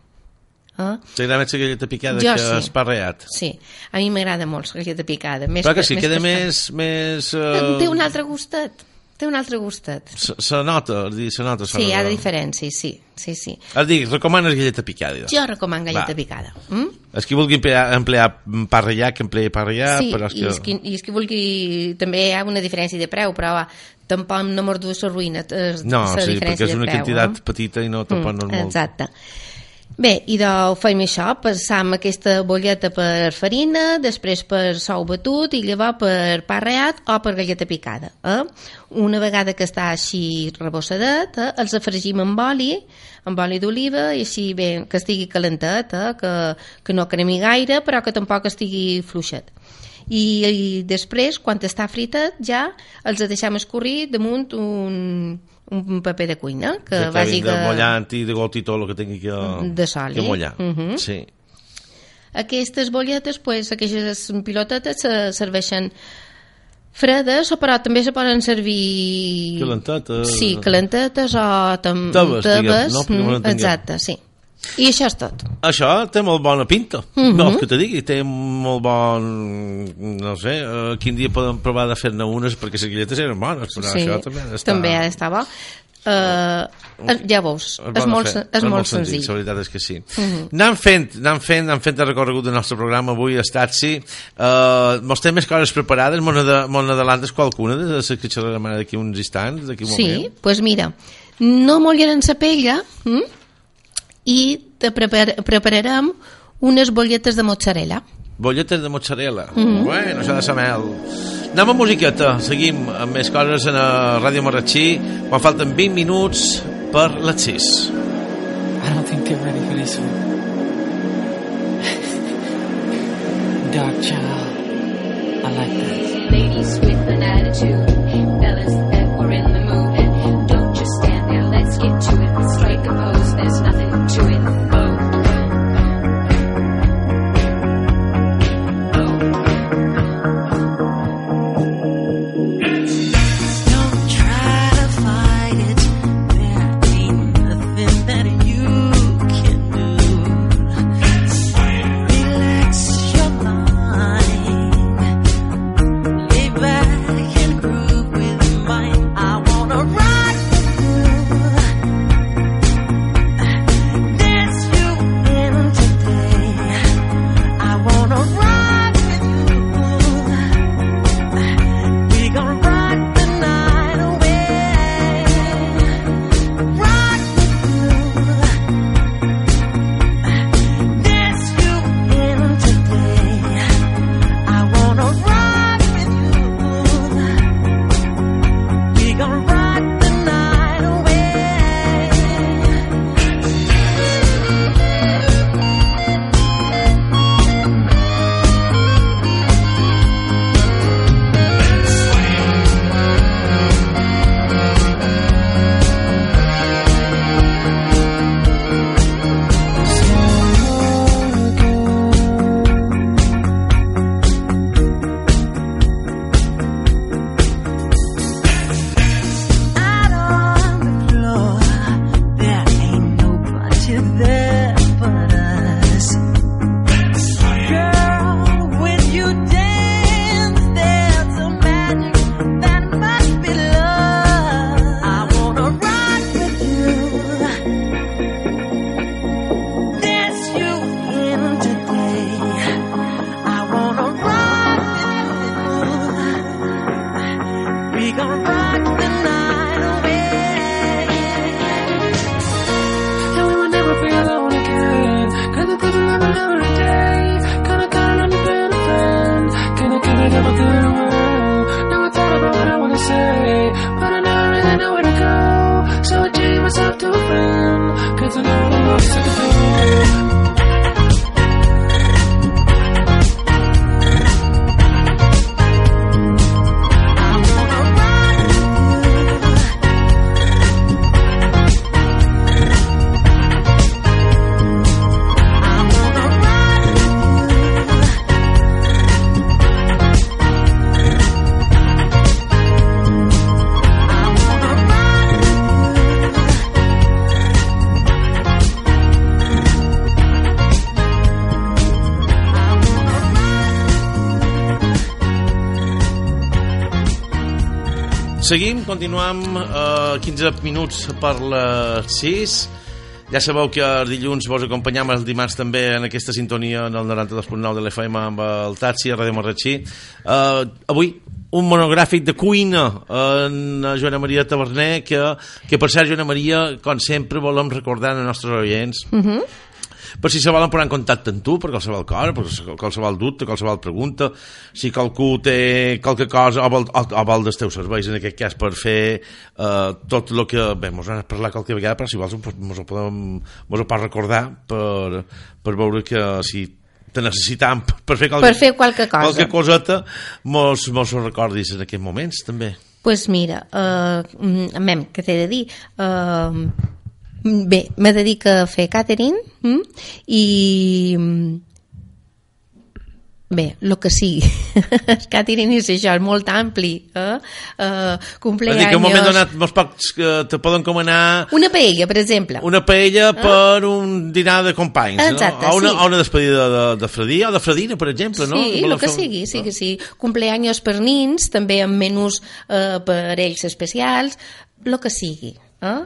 Eh? T'agrada més la galleta picada Jo que sí. esparreat. Sí, a mi m'agrada molt la galleta picada. Més Però que sí, queda que- més... més Té un uh, altre gustet. Té un altre gustet. se, se nota, dir, se nota. Sí, hi ha diferències, sí. sí, sí. És dir, recomanes galleta picada. Jo recomano galleta Va. picada. Mm? És qui vulgui emplear, emplear que empleï pa rellat, sí, però és i, que... és que, i és que vulgui... També hi ha una diferència de preu, però tampoc no mos du la ruïna eh, No, sí, perquè és una preu, quantitat eh? petita i no tampoc no és molt... Exacte. Bé, i de fem això, passam aquesta bolleta per farina, després per sou batut i llavors per pa reat o per galleta picada. Eh? Una vegada que està així rebossadet, eh? els afregim amb oli, amb oli d'oliva, i així bé, que estigui calentet, eh? que, que no cremi gaire, però que tampoc estigui fluixet. I, i després, quan està fritat, ja els deixem escorrir damunt un, un paper de cuina, que, que vagi de mullant i de got i tot el que tingui que, De sòlid. que mullar. Mhm. Sí. Aquestes bolletes, pues, aquestes pilotetes se serveixen fredes, o però també se poden servir... Calentetes. Sí, calentetes o tam... Tebes, diguem, no? Mm. Exacte, sí. I això és tot. Això té molt bona pinta. Mhm. No, que te digui, té molt bon... No sé, uh, quin dia podem provar de fer-ne unes, perquè les guilletes eren bones, però sí, això també ha d'estar... també ha d'estar bo. Uh, ja veus, és molt, fer, sen- és molt senzill. La veritat és que sí. Mhm. Anem fent, anem fent, anem fent el recorregut del nostre programa avui a Statsi. Uh, mos té més coses preparades, mos n'adelantes qualcuna de les que xerrarem d'aquí uns instants, d'aquí un Sí, moment? doncs pues mira, no molleren la pella hm? I te prepar prepararem unes bolletes de mozzarella. Bolletes de mozzarella. Mhm. Bueno, això de mel. Anem a musiqueta. Seguim amb més coses a Ràdio Marratxí quan falten 20 minuts per les 6. I don't think they're ready for this one. Dark child. I like that. Ladies with an attitude, Seguim, continuam eh, 15 minuts per les 6. Ja sabeu que els dilluns vos acompanyam els dimarts també en aquesta sintonia en el 92.9 de l'FM amb el Taxi a Ràdio Marratxí. Eh, avui un monogràfic de cuina en Joana Maria Taverner que, que per cert Joana Maria com sempre volem recordar als nostres oients per si se volen posar en contacte amb tu per qualsevol cosa, per qualsevol dubte, qualsevol pregunta, si qualcú té qualque cosa o vol, o, o vol dels teus serveis, en aquest cas per fer eh, tot el que... Bé, mos han parlat qualque vegada, però si vols mos ho podem mos ho pots recordar per, per veure que si te necessitam per fer qualque, Per fer qualque cosa. qualque coseta mos, mos ho recordis en aquests moments també pues mira, uh, mem, què t'he de dir? Uh, bé, me dedico a fer catering mm? i mm, bé, el que sigui el catering és això, és molt ampli eh? Uh, Vull dir que un moment cumpleaños donat mos pots, que te poden comanar una paella, per exemple una paella per un dinar de companys Exacte, no? o, una, sí. o una despedida de, de fredí o de fredina, per exemple no? Sí, el que fer- sigui, sí que sí. Cumpleaños per nins, també amb menús eh, per ells especials, el que sigui. Eh?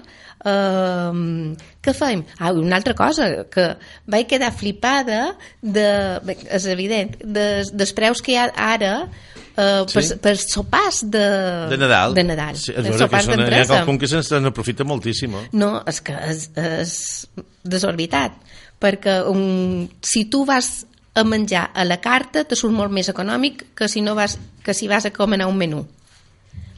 Uh, què fem? Ah, una altra cosa, que vaig quedar flipada de, bé, és evident, de, dels preus que hi ha ara uh, per, Sí. per sopars de, de Nadal De Nadal. sí, és de veritat que sopars són, hi ha qualcun que se'n n'aprofita moltíssim eh? No, és que és, és desorbitat, perquè um, si tu vas a menjar a la carta te surt molt més econòmic que si, no vas, que si vas a comanar un menú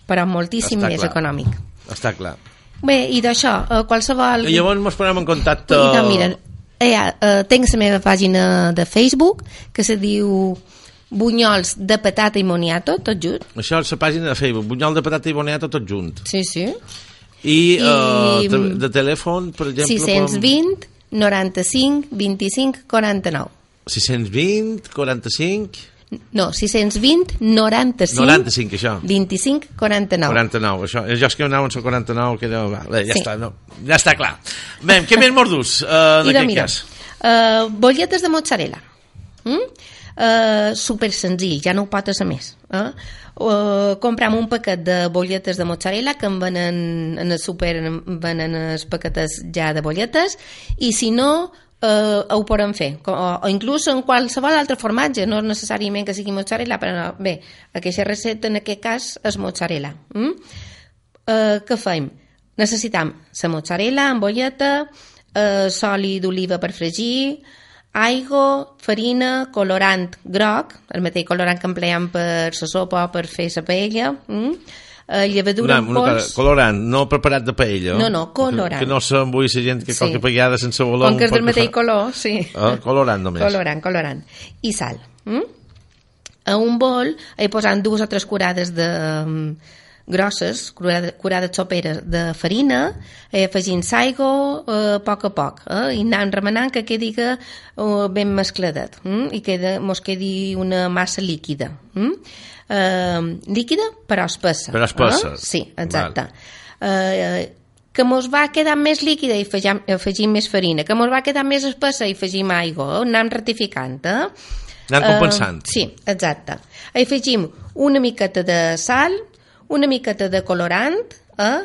però moltíssim Està més clar. econòmic està clar bé, i d'això, eh, qualsevol i llavors mos posem en contacte I no, mira, eh, eh, tinc la meva pàgina de Facebook que se diu Bunyols de patata i moniato, tot junt. Això és la pàgina de Facebook Bunyol de patata i boniato tot junt. Sí, sí. I, I- eh, de, de telèfon per exemple 620 95 25 49 com 620 45 No, 620 95 95 això 25 49. 49, això, jo és que anaven a 49 que deu, ja Sí. està, no, ja està clar Bé, què més mordus uh, en Mira, aquest mira, cas? uh, bolletes de mozzarella. Mm? Uh, super senzill, ja no ho pot ser més. Eh? Uh, compram un paquet de bolletes de mozzarella que en venen en el super en venen els paquetes ja de bolletes i si no eh, ho podem fer o, o inclús en qualsevol altre formatge no necessàriament que sigui mozzarella però bé, aquesta recepta en aquest cas és mozzarella mm? eh, què fem? necessitam la mozzarella en bolleta eh, soli d'oliva per fregir aigua, farina, colorant groc, el mateix colorant que empleem per la sopa o per fer la paella, mm? Eh, llevadura Una, en pols, colorant, no preparat de paella. No, no, colorant. Que, que no s'embui la gent que Sí. qualque pagada sense voler... com que és del mateix fa- color, sí. Ah, colorant només. Colorant, colorant. I sal. Mm? A un bol hi posant dues o tres curades de mm, grosses, curades, curades soperes de farina, eh, afegint l'aigua eh, a poc a poc, eh, i anant remenant que quedi que, eh, ben mescladet, mm? i queda, mos quedi una massa líquida. Mm? Eh, líquida però espessa. Però espessa. Eh? Sí, exacte. Eh, que mos va quedar més líquida i afegim, afegim més farina, que mos va quedar més espessa i afegim aigua, eh? anem ratificant, eh? Anant compensant. Eh, sí, exacte. Hi afegim una miqueta de sal, una miqueta de colorant eh?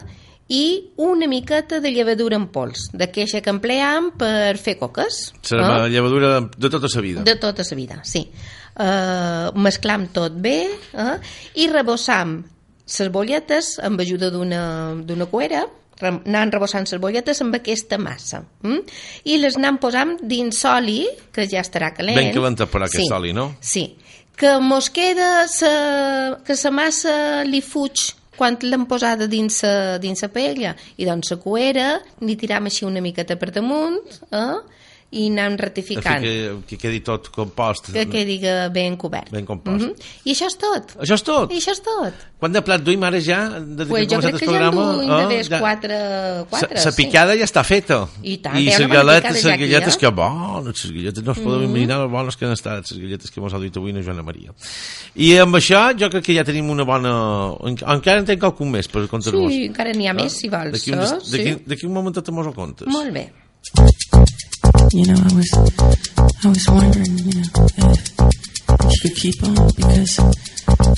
i una miqueta de llevadura en pols, d'aquesta que empleam per fer coques. Serà eh? llevadura de tota la vida. De tota la vida, sí. Uh, mesclam tot bé uh, i rebossam les bolletes amb ajuda d'una cuera anant rebossant les bolletes amb aquesta massa mm? i les anem posant dins soli que ja estarà calent Ben calenta per aquest oli, no? Sí, que mos queda sa, que la massa li fuig quan l'hem posada dins la, dins la paella i doncs la cuera n'hi tiram així una miqueta per damunt eh? I anem ratificant Que, que quedi tot compost. que quedi ben cobert Ben compost. i això és tot Això és tot. i això és tot Quant de plat duim ara ja? De, pues jo crec que ja en duim de ves quatre, quatre La picada ja està feta. I tant, I les ja les aquí, galletes eh? que bones, les galletes, no es podem Mhm. imaginar les bones que han estat, les galletes que mos ha dit avui la Joana Maria. I amb això jo crec que ja tenim una bona... en- Encara en tenc qualcun més per contar-vos. sí, encara n'hi ha més si vols D'aquí un, eh? d'aquí d'aquí un momentet mos ho contes. molt bé You know, I was, I was wondering, you know, if, you could keep on because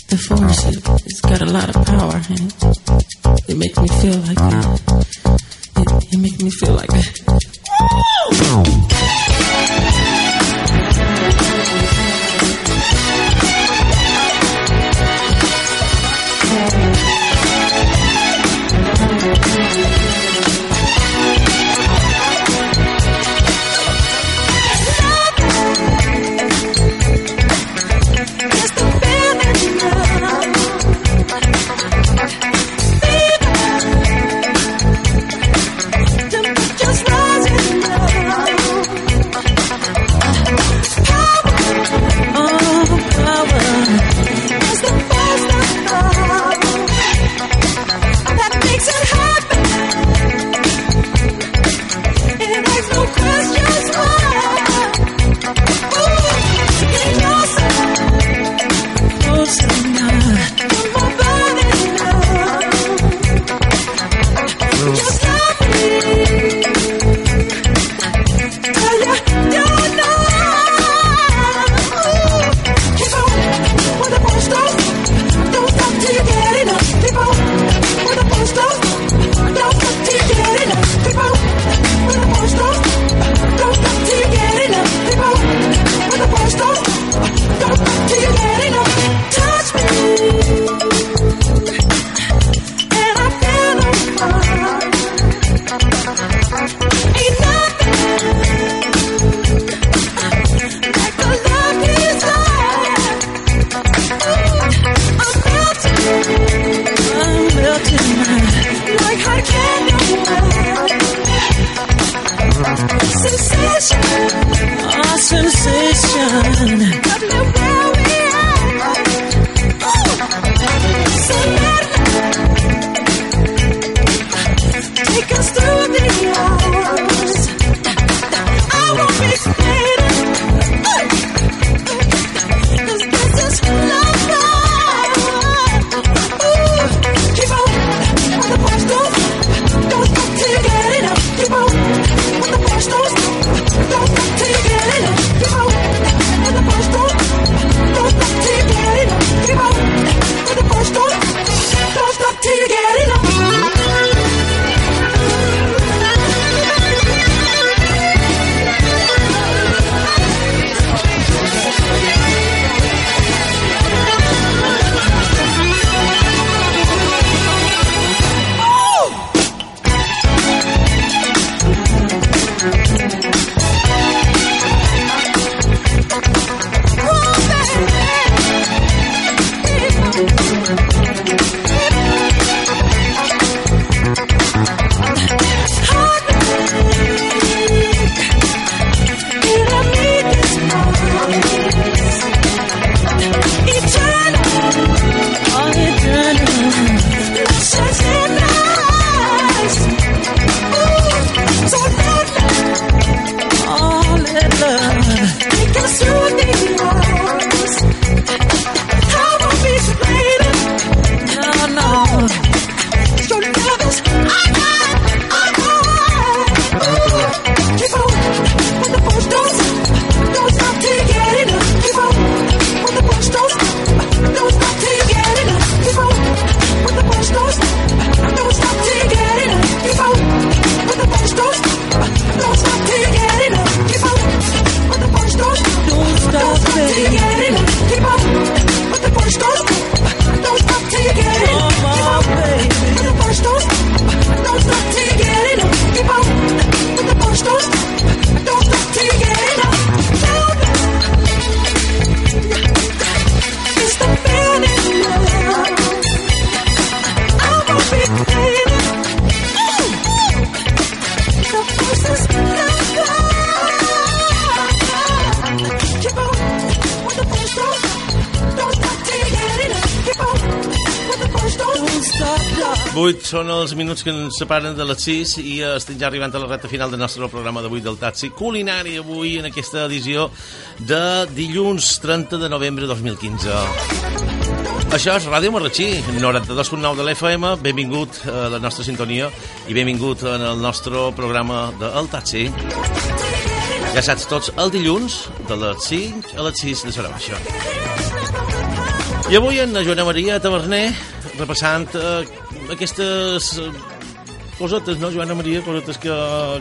the force it, it's got a lot of power and it, it makes me feel like uh, it, it makes me feel like són els minuts que ens separen de les 6 i estem ja arribant a la recta final del nostre programa d'avui del Taxi Culinari, avui en aquesta edició de dilluns 30 de novembre 2015. Això és Ràdio Marratxí, 92.9 de l'FM, benvingut a la nostra sintonia i benvingut en el nostre programa de El Taxi. Ja saps tots, el dilluns, de les 5 a les 6 de Sora Baixa. I avui en Joana Maria Taverner repassant eh, aquestes eh, cosetes, no, Joana Maria? Cosetes que...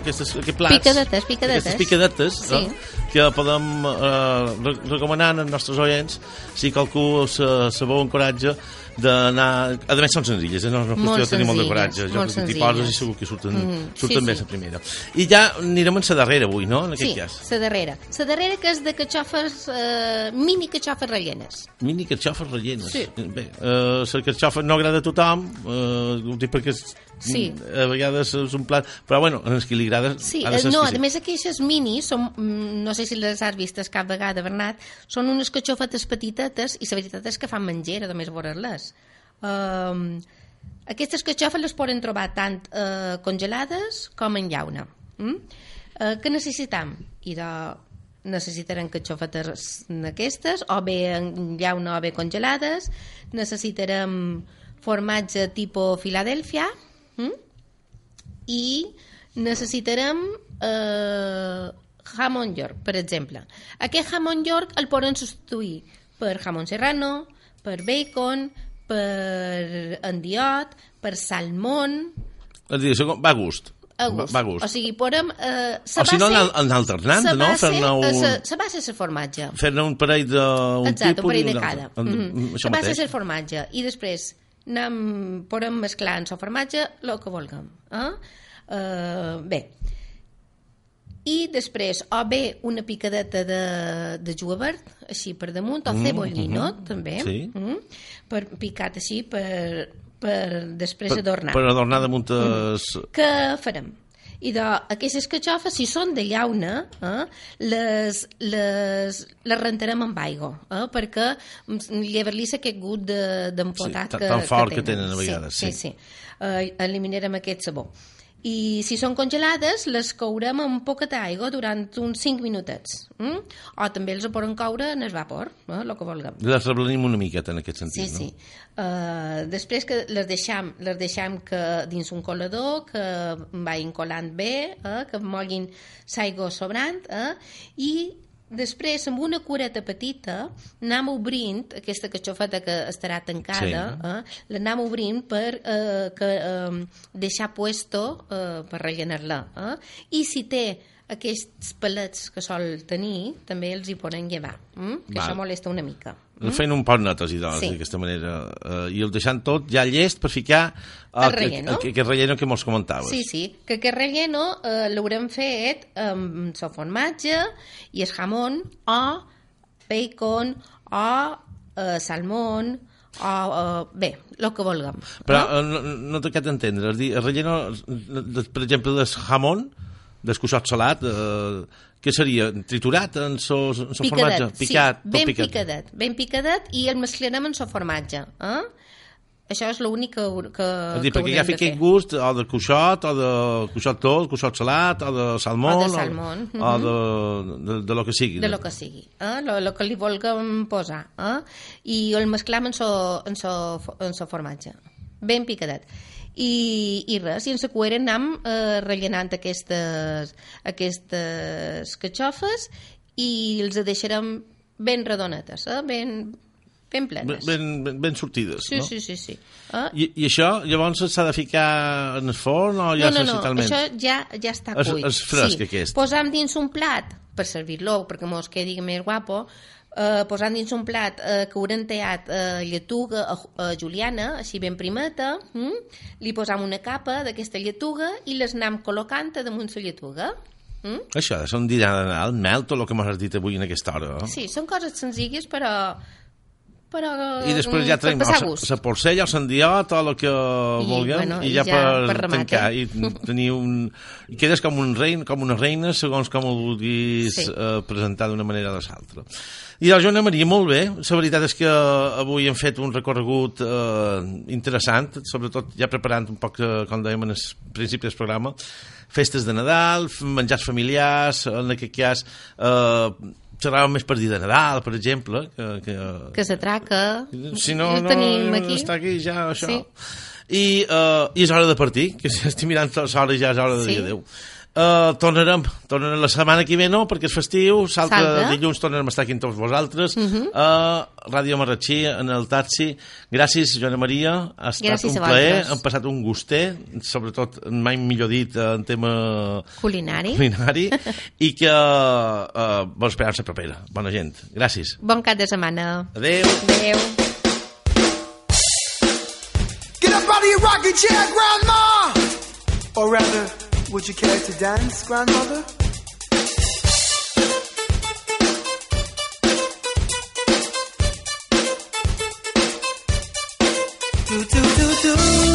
Aquestes, aquests plats. Picadetes, picadetes. Aquestes picadetes, Sí. no? que podem eh, re- recomanar als nostres oients si qualcú se, se veu encoratge d'anar... A més, són senzilles, eh? no és una Molt qüestió de tenir molt de coratge. Jo molt crec que t'hi poses i segur que surten, Mhm, surten sí, bé sí. la primera. I ja anirem en la darrera avui, no?, en aquest Sí, cas. la darrera. La darrera que és de catxofes, eh, mini catxofes rellenes. Mini carxofes rellenes. Sí. Bé, eh, la carxofa no agrada a tothom, eh, ho dic perquè Sí. a vegades és un plat... Però bueno, a els que li agrada... Sí, ha no, a més aquestes mini, són, mm, no sé si les has vistes cap vegada, Bernat, són unes catxofetes petitetes i la veritat és que fan menjera, només veure-les. Um, aquestes catxofes les poden trobar tant eh, congelades com en llauna. Mm? Eh, què necessitam? I de, necessitarem catxofetes d'aquestes, o bé en llauna o bé congelades, necessitarem formatge tipus Filadèlfia, mm? i necessitarem eh, jamón york, per exemple. Aquest jamón york el poden substituir per jamón serrano, per bacon, per endiot, per salmón, És a dir, això va a gust. a gust. Va a gust. O sigui, podem... Eh, O si no, base- anar alternant, no? base- Fer-ne un- sa base formatge. Fer-ne un parell d'un Exacte, tipus... un parell de un cada. Mm Mm, -hmm. Mateix. ser el formatge. I després anem, podem mesclar en el formatge el que vulguem. Eh? Uh, bé, i després o bé una picadeta de, de julivert així per damunt, o Mm, cebollino mhm. també, Sí. mm, per picat així per, per després Per, adornar per adornar damunt es... què farem? I de, aquestes catxofes, si són de llauna, eh, les, les, les rentarem amb aigua, eh, perquè mm, llevar-li aquest gust de- d'empotat Sí, que, tan fort que tenen a vegades, Sí, sí. sí. sí. Eh, eliminarem aquest sabor. I si són congelades, les courem amb poca d'aigua durant uns 5 minutets. Mm? O també els poden coure en el vapor, eh, el que vulguem. Les reblanim una miqueta en aquest sentit, Sí, no? sí. Uh, després que les deixam, les deixam que dins un colador, que vagin colant bé, eh, que moguin l'aigua sobrant, eh, i després amb una cureta petita anem obrint aquesta catxofeta que estarà tancada Sí. eh, l'anem obrint per eh, que, eh, deixar puesto eh, per rellenar-la eh? i si té aquests palets que sol tenir també els hi poden llevar mm? que Val. això molesta una mica Mm? Fent un pot notes i doncs, Sí. d'aquesta manera. Eh, I el deixant tot ja llest per ficar El que- relleno. que, que relleno que mos comentaves. Sí, sí, que aquest relleno eh, l'haurem fet amb el formatge i el jamón o bacon o eh, salmón o, eh, bé, el que vulguem. Però no? eh, no, no t'he acabat d'entendre. És dir, el relleno, de, per exemple, del jamón, del cuixot salat, eh, què seria? Triturat en so, en so formatge? Picat, sí, ben picat. picadet, ben picadet i el mesclarem en el formatge. Eh? Això és l'únic que, que, És dir, que perquè ja fica gust o de cuixot, o de cuixot tot, cuixot salat, o de salmón, O de salmón, o, o mhm. de, de, de, lo que sigui. de lo que sigui, eh? lo, lo que li vulguem posar eh? i el mesclam en so, en so, en so formatge ben picadet i, i res, i en la cuera anem eh, rellenant aquestes aquestes catxofes i els deixarem ben redonetes eh? ben, ben plenes ben, ben, ben sortides, sí, no? sí, sí, sí. Eh? I, I això, llavors, s'ha de ficar en el forn o ja no, no, no, això ja, ja està És- cuit. és fresc, sí. aquest. Posam dins un plat, per servir-lo, perquè mos quedi més guapo, eh, posant dins un plat eh, que haurem tallat eh, lletuga a, a juliana, així ben primeta, mm? li posam una capa d'aquesta lletuga i les anem col·locant damunt la lletuga. Mm? Això de ser un dinar de Nadal, mel tot el que m'has dit avui en aquesta hora. Eh? Sí, són coses senzilles, però però I després mm, ja per tenim la, porcella, el sandió, tot el que I, vulguem, bueno, i, ja, ja per, per tancar. eh? I tenir un... I quedes com un rei, com una reina, segons com el vulguis Sí. eh, presentar d'una manera o de l'altra. I la Joana Maria, molt bé. La veritat és que avui hem fet un recorregut eh, interessant, sobretot ja preparant un poc, eh, com dèiem en el principi del programa, festes de Nadal, menjars familiars, en aquest cas eh, xerràvem més per dir de Nadal, per exemple, que, que, Que s'atraca. si no, no, tenim aquí. està aquí ja això. Sí. I, uh, I és hora de partir, que si estic mirant l'hora ja és hora de Sí. dir adéu. Uh, tornarem, tornarem la setmana que ve no, perquè és festiu, salta Salta. dilluns tornarem a estar aquí amb tots vosaltres Mhm. uh, Ràdio Marratxí en el taxi gràcies Joana Maria ha estat Gràcies un plaer, vosaltres. hem passat un guster sobretot mai millor dit en tema Culinari. culinari i que uh, bon esperança propera bona gent, gràcies Bon cap de setmana. adeu Adéu. Get up out of your rocking chair, Grandma! Or rather, would you care to dance, Grandmother? Do do